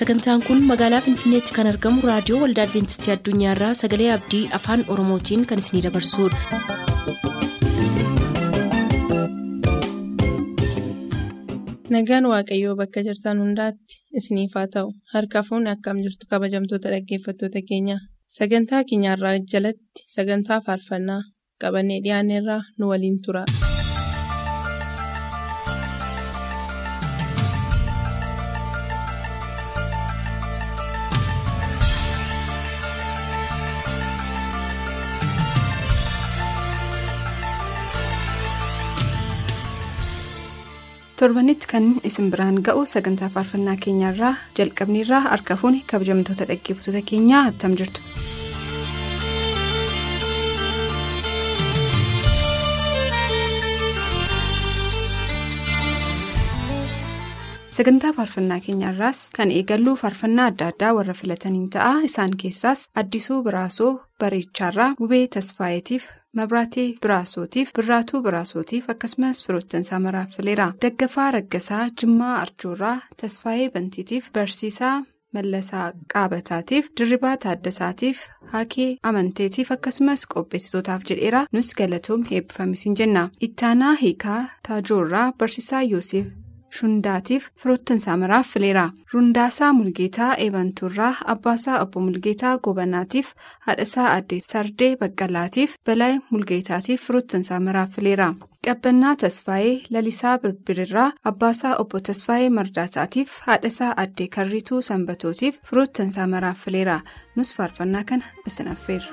sagantaan kun magaalaa finfinneetti kan argamu raadiyoo waldaa adventistii addunyaarraa sagalee abdii afaan oromootiin kan isinidabarsudha. nagaan waaqayyoo bakka jirtan hundaatti isiniif haa ta'u harka fuunni akkam jirtu kabajamtoota dhaggeeffattoota keenya sagantaa keenyarraa jalatti sagantaa faarfannaa qabannee dhiyaanneerraa nu waliin tura. Torbanitti kan isin biraan ga'u sagantaa faarfannaa keenyarraa jalqabniirraa harka fuuni kabajamtoota dhaggeeffattoota keenyaa attam jirtu. sagantaa faarfannaa keenyarraas kan eegallu faarfannaa adda addaa warra filataniin ta'a isaan keessaas addisuu biraasoo bareechaarraa gubee tasfaayetiif. Mabraatee biraasootiif birraatuu biraasootiif akkasumas firoottansaa maraaffileera daggafaa raggasaa jimmaa arjoorraa tasfaayee bantiitiif barsiisaa mallasaa qaabataatiif dirribaa taaddasaatiif haakee amanteetiif akkasumas qopheessitootaaf jedheera nus galatoom eebbifamisiin jenna ittaanaa hiikaa taajoorraa barsiisaa yoosef shundaatiif firoottansaa maraaffileera rundaasaa mulgeetaa eebantuurraa abbaasaa obbo mulgeetaa gobanaatiif haadhasaa addee sardee baqqalaatiif balaa mulgeetaatiif firoottansaa maraaffileera qabbannaa tasfaayee lalisaa birbirirraa abbaasaa obbo tasfaayee mardaasaatiif haadhasaa addee karrituu sanbatootiif firoottansaa maraaffileera nus faarfannaa kana isin affeerra.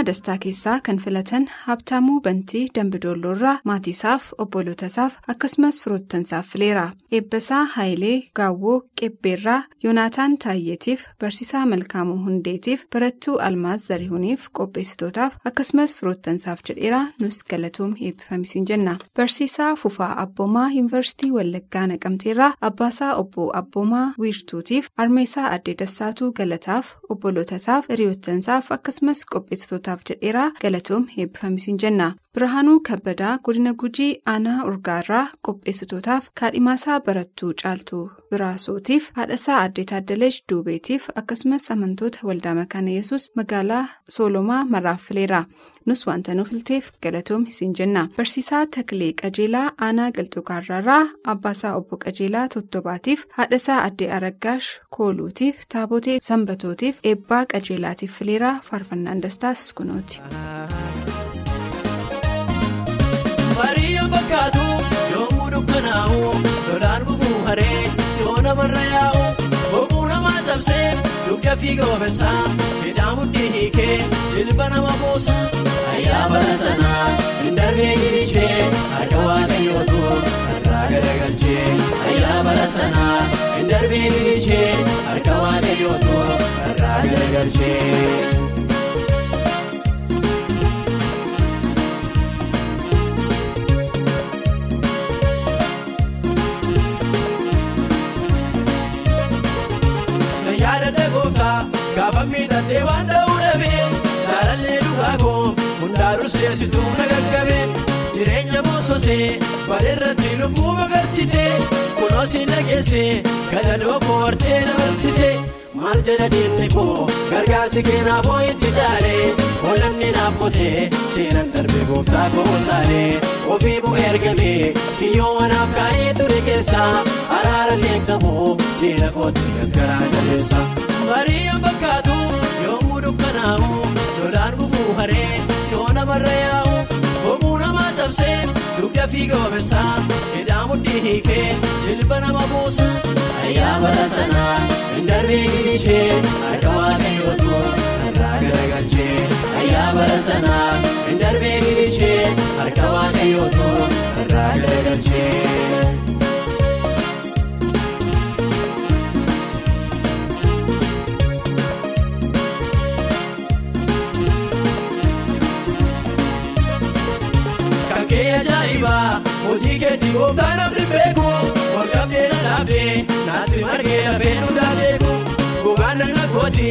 Faarfannaa dastaa keessaa kan filatan Habtaamuu Bantii Dambidoolloorraa maatiisaaf obbolootasaaf akkasumas firoottansaaf fileera. Eebbasaa Haayilee Gaawwoo Qebbeerraa Yoonaataan Taayyeetiif Barsiisaa Malkaamuu Hundeetiif Barattuu Almaaz Zarihuuniif qopheessitootaaf akkasumas firoottansaaf jedheera nus galatoom eebbifamisiin jenna. Barsiisaa Fufaa Abboomaa Yuunivarsiitii Wallaggaa Naqamteerraa Abbaasaa Obbo Abboomaa Wiirtuutiif Armeesaa Addee Dassaatuu Galataaf obbolootasaaf hiriyoottansaaf akkasumas qopheessitootaaf jedheera galatoom eebbifamisiin jenna. Birhaanuu Kabbadaa godina Gujii aanaa urgaarraa qopheessitootaaf kaadhimaasaa barattuu caaltuu biraasotiif haadhasaa addee taaddaleesh duubeetiif akkasumas amantoota waldaa makaana yesus magaalaa soolomaa maraaffileera nus wanta nuuf ilteef galatoom isin jenna barsiisaa taklee qajeelaa aanaa galtugaarraarraa abbaasaa obbo qajeelaa tottobaatiif haadhasaa addee araggaash kooluutiif taabotee sanbatootiif eebbaa qajeelaatiif fileeraa faarfannaan dastaas kunooti. Maariyaa fakkaatu yommuu dukkanaa'u lolaan gufuu haree yoo namarra yaa'u boquu namaa cabsee dugda fiiga obeessaa midhaan mudhii hiikee jilba nama buusa. Ayyaa bara sanaa hin darbee gilichee harka waaqayyootu irraa garagalchee. Ayyaa bara sanaa hin darbee gilichee harka waaqayyootu irraa garagalchee. Miidhagdee waan dha'uu dhabee jaalallee dhugaa koo hundaa durseessituu na gaggabee jireenya boososee bareerratti lubbuu magarsitee kunoo si nageessee gadadoo koo hortee dabarsitee maal jedha diinni koo gargaarsi keenaaf hoo itti caalee olamni naaf qotee seenan darbe gooftaa koo taalee ofii bu'ee ergamee kiyyoo wanaaf kaa'ee ture keessaa araarallee qabu diina kootti garaa jabeessa. Dukkanaa'u lolaan gufuu haree yoo namarra yaa'u boquu namaa cabsee dugda fiiga obeessaa midhaan mudhii hiikee jilba nama buusa. Ayyaa bara sanaa hin darbee gilishee harka waaqayyootu irraa garagalchee. Ayyaa bara sanaa hin darbee gilishee harka waaqayyootu irraa garagalchee. Hojii keetii gooftaan namni beeku walqabdee na dhaabdee naatti margee lafee nu taateeku gogaan nagna kooti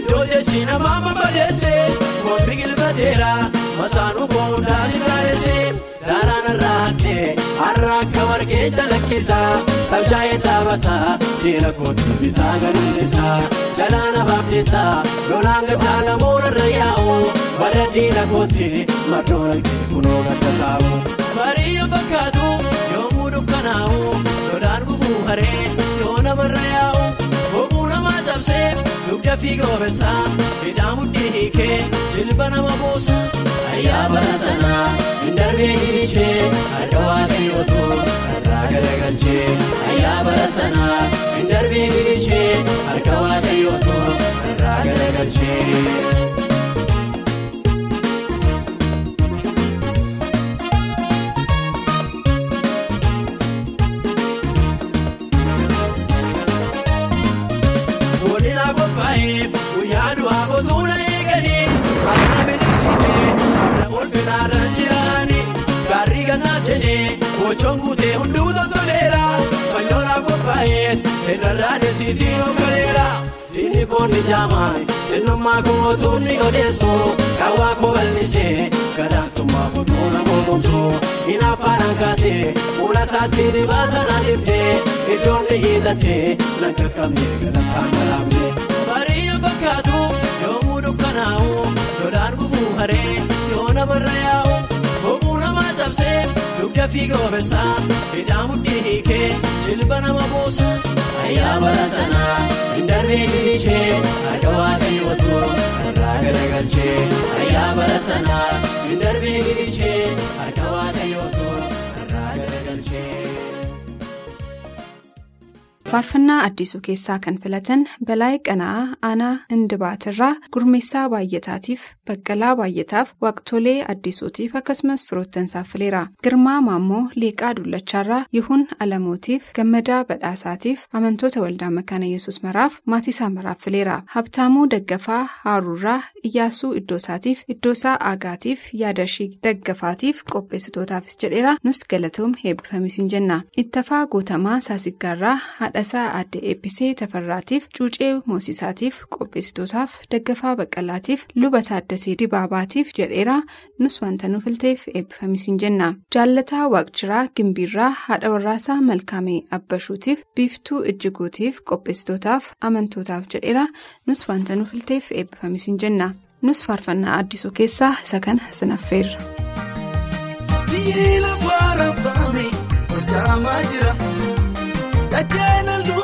iddoo jechi namaa mabadeesse foon biqilfateera masaanuu koo hundaa si gaadesse daaraan irraa haqqee har'a akka margee calaqqisa tabshaa'ee dhaabata diina kooti bitaa gadulleessa jalaana baafteetta lolaan gaddaa lamuun irra yaa'u bara diina kooti mardoon argee kunoo gadda taa'u. Maariyaa fakkaatu yommuu dukkanaa'u lolaan gufuu haree yoo namarra yaa'u boquu namaa cabsee dugda fiiga obeessaa midhaan mudhii hiikee jilba nama buusa. Ayyaa bara sanaa hin darbee gilishee harka waaqayyootu irraa garagalchee. Ayyaa bara sanaa hin darbee gilishee harka jaamaan xinnummaa kootuun ni odeessoo kaawwaa koo bal'isee gadaantummaa butuuna boqomsoo inaaffaadhaan kaatee fuula isaatti dibaata na dhibdee iddoon ni hiixatee nagga qabnee galataan galaafne. Barii fakkaatu yoomuu dukkanaa'u lolaan gufuu haree yoo namarra yaa'u boquu namaa cabsee dugda fiiga obeessaa hidhaa mudhii hiikee jilba nama buusa. Ayyaa bara sanaa hin darbee gidishee akka waaqayyootu irraa garagalchee. Ayyaa bara sanaa hin darbee gidishee akka waaqayyootu irraa garagalchee. Faarfannaa addisuu keessaa kan filatan Balaayii Qana'aa Aanaa Indibaatirraa Gurmeessaa Baay'ataatiif Baqqalaa Baay'ataaf Waaqtolee Addisuutiif akkasumas firoottansaaf fileera. Girmaa Maammoo Liiqaa Dullachaarraa Yihun Alamootiif Gammadaa Badhaasaatiif amantoota waldaa makaana yesus maraaf maatiisaa maraaf fileera. Habtaamuu Daggafaa Haaruurraa Iyyaasuu Iddoosaatiif Iddoosaa Aagaatiif Yaadashii Daggafaatiif qopheessitootaafis jedheera nus galatoom heebbifamisiin jenna. Ittafaa Guutamaa Saasiggaarraa haadhasaa aadde eebbisee tafarraatiif cuucee moosisaatiif qopheessitootaaf daggafaa baqqalaatiif luba taaddasee dibaabaatiif jedheera. Nus wanta nu filteef eebbifamisiin jenna. Jaallataa waaqjiraa gimbiirraa haadha warraasaa malkaamee abbashuutiif biiftuu ijjiguutiif qopheessitootaaf amantootaaf jedheera. Nus wanta nu filteef eebbifamisiin jenna. Nus faarfannaa addisuu keessaa isa kana sinaffeerra. Biyyi lafaa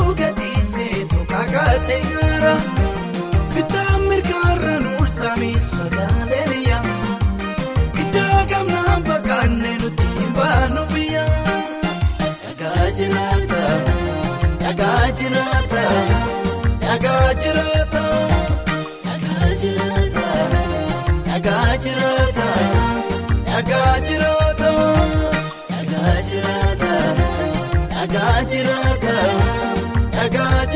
dhagaa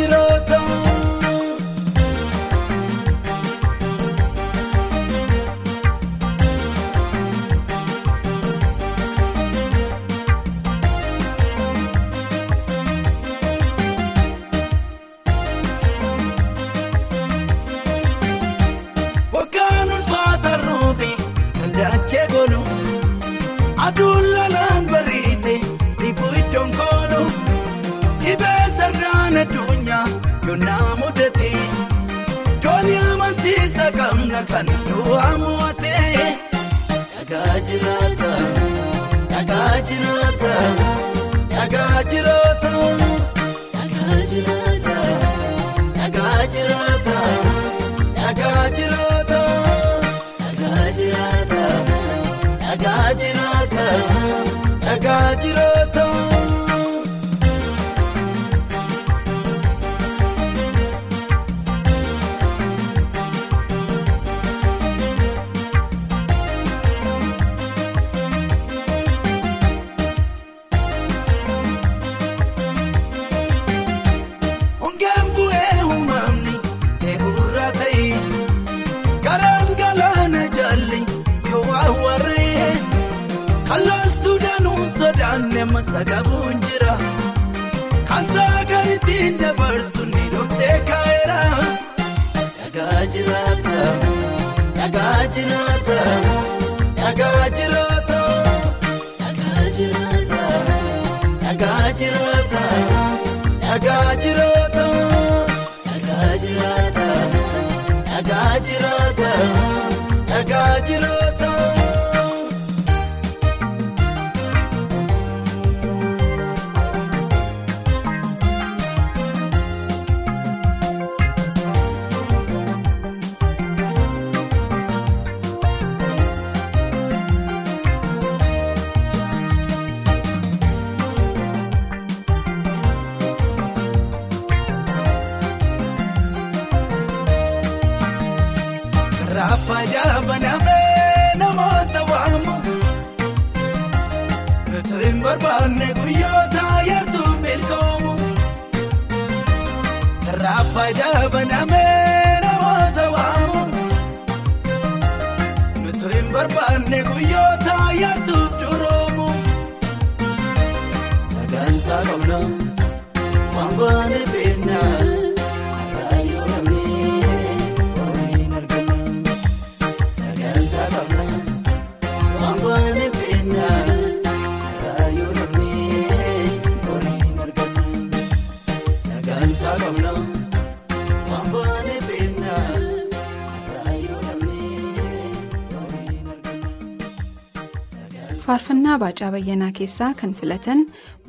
jiraata, dhagaa jiraata. Baacaa bayyanaa keessaa kan filatan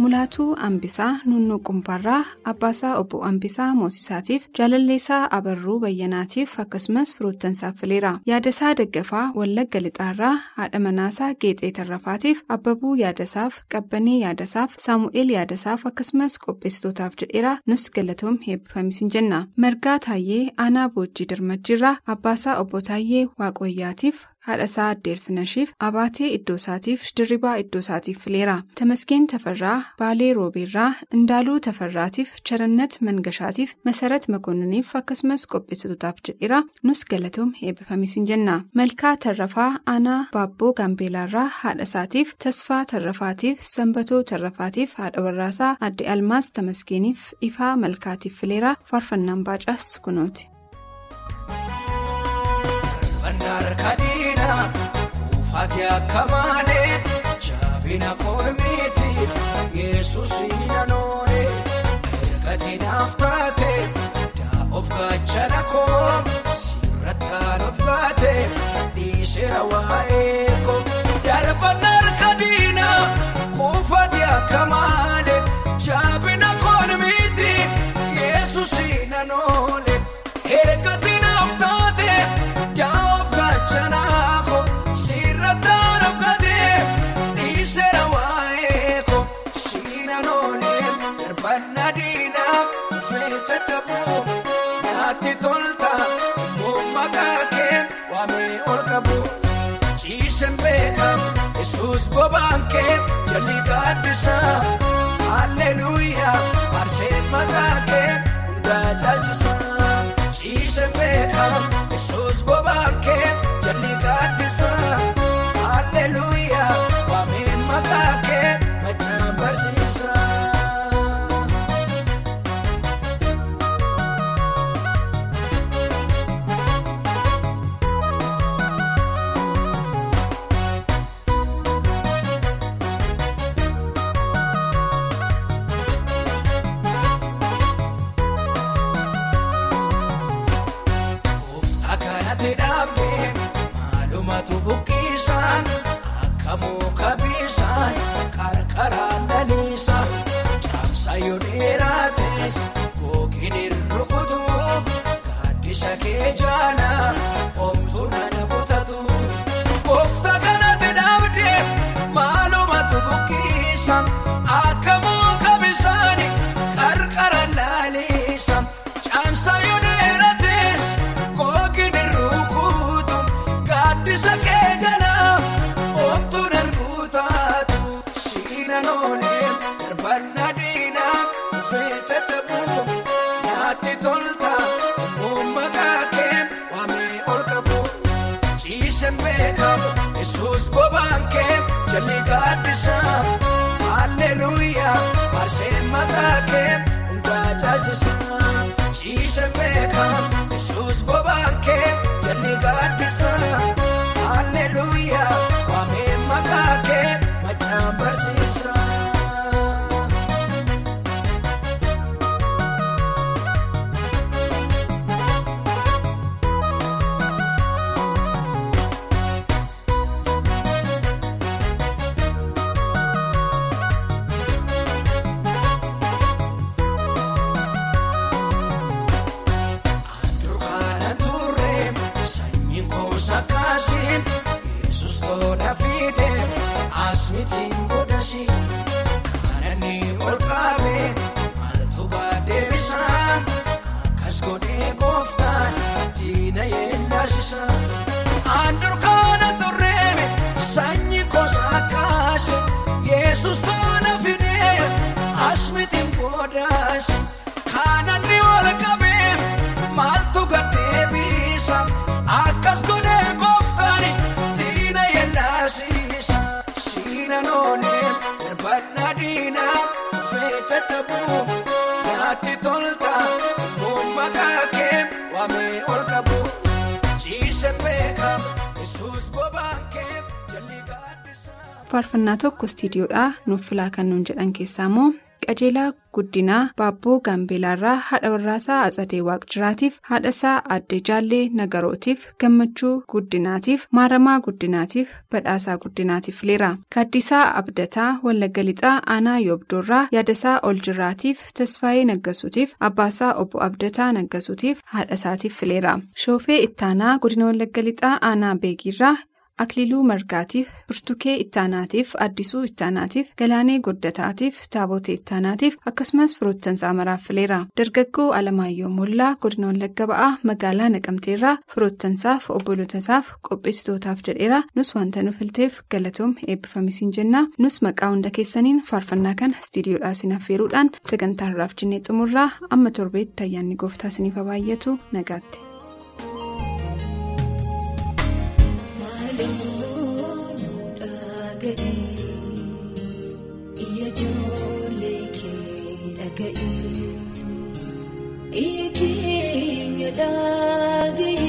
mulaatuu ambisaa nunnuu qumbaarraa abbaasaa obbo ambisaa moosisaatiif jaalalleessaa abarruu bayyanaatiif akkasumas firoottansaaf fileera yaadasaa daggafaa wallagga lixaarraa haadha manaasaa geexee tarrafaatiif abbabuu yaadasaaf qabbanee yaadasaaf saamu'eel yaadasaaf akkasumas qopheessitootaaf jedheera nus galatoom heebbifamisiin jenna margaa taayyee aanaa boojjii dirmajjiirraa abbaasaa obbo taayyee waaqoyyaatiif haadhasaa addeelfinashiif abaatee iddoosaatiif dirribaa iddoosaatiif fileera. Tamasgeen tafarraa baalee roobeerraa indaaluu tafarraatiif charannat mangashaatiif masarat makoonniniif akkasumas qopheessitootaaf jedheera. Nus galatoom heebbifamisiin jenna. Malkaa tarrafaa aanaa baabboo gaambeelaarraa haadhasaatiif tasfaa tarrafaatiif sanbatoo tarrafaatiif haadha warraasaa adde almaas tamasgeeniif ifaa malkaatiif fileera. Faarfannaan baacaas kunooti. Kuufate akka malee jaabina kolmiiti yesus nanoone ergati naaf taate daa of gaachana koo sirrattaan of gaate dhiisera waa'ee koo darbannaar kadiina kuufate akka malee jaabina kolmiiti yesus nanoone nyaatti tolta maqaa kee waamee ol qabu ciisen beekamu yesuus bobaan kee jalli gaaddisaa halleluuyaa faarsee maqaa kee hundaa caalchisaa. Ciisen beekama tolta maqaa kee waamee ol qabu ciisen beekamu yesuus bobaan kee jalli gaaddisaa halleluuyaa faarsee maqaa kee hundaa caalchisaa ciisen beekamu yesuus bobaan kee yeellasiisa. Durkaana turre sanyiin koosa kaasi yesus tola fide asmitiin godhasi kanani ol qaabe. Maaltu gaddeebisa akkas godhee gooftaani diina yellaasiisa siina noolee darbanna diinaa dhufee caccabu nyaatti tolta waamee faarfannaa tokko istiidiyoodhaa nuuf filaa kan nuun jedhan keessaa immoo qajeelaa guddinaa baabboo gaambeelaarraa haadha warraasaa atsadee waaqjiraatiif haadhasaa addee jaallee nagarootiif gammachuu guddinaatiif maaramaa guddinaatiif badhaasaa guddinaatiif fileera kaaddisaa abdataa wallagga lixaa aanaa yoobdoorraa yaadasaa oljiraatiif tasfaayee naggasuutiif abbaasaa obbo abdataa naggasuutiif haadhasaatiif fileera shoofee ittaanaa godina wallagga lixaa aanaa beegiirraa. Akililuu margaatiif birtukee ittaanaatiif addisuu ittaanaatiif galaanee guddataatiif taabotee ittaanaatiif akkasumas firoottansaa maraaf fileera dargaggoo alamaayyoo mollaa godina wallagga ba'aa magaalaa naqamteerraa firoottansaaf obbolotasaaf qopheessitootaaf jedheera nus wanta nu filteef galatoom eebbifamisiin jennaa nus maqaa hunda keessaniin faarfannaa kana istiidiyoodhaa isin affeeruudhaan sagantaa irraaf jennee xumurraa amma torbeetti ayyaanni gooftaa isiniif baay'atu nagaatti. Iyya ijoollee kee dhaga'ee iyya keenya dhaga'ee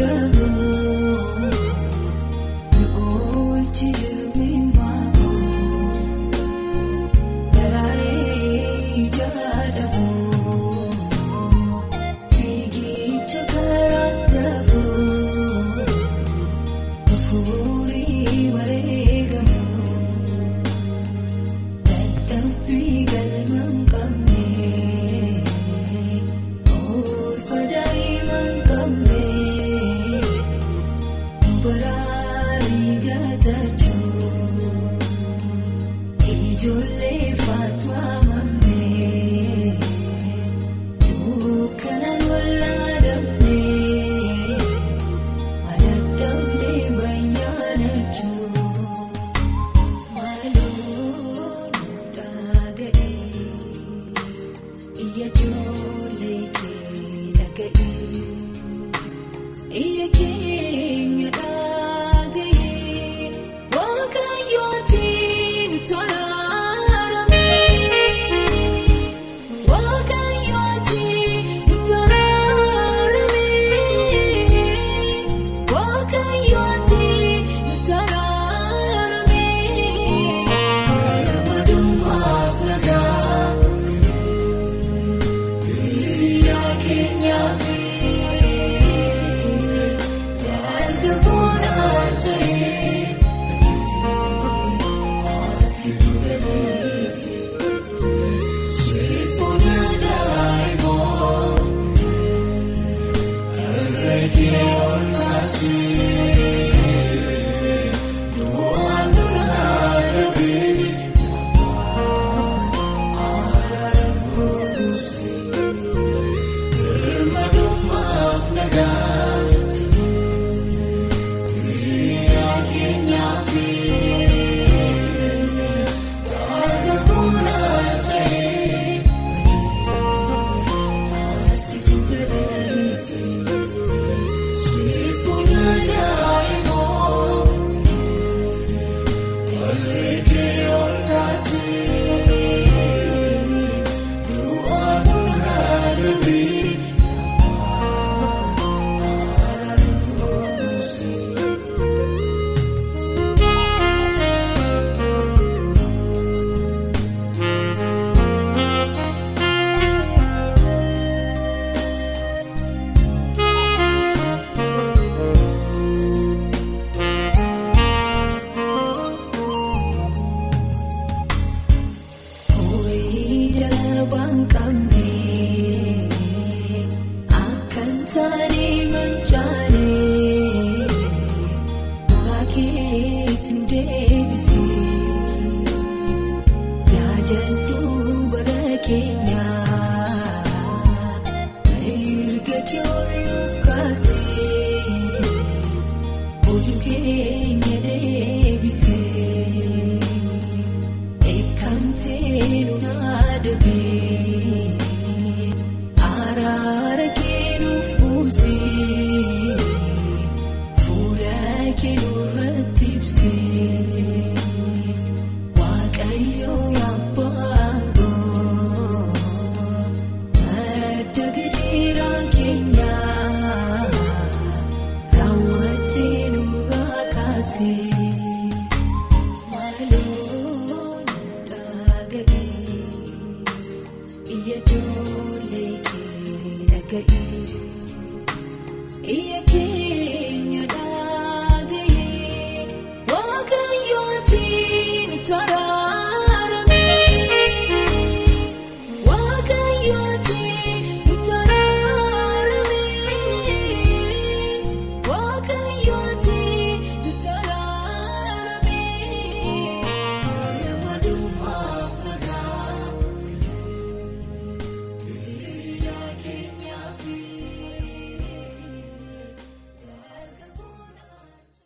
Iyya ijoollee kee dhaga'ee iyya keenya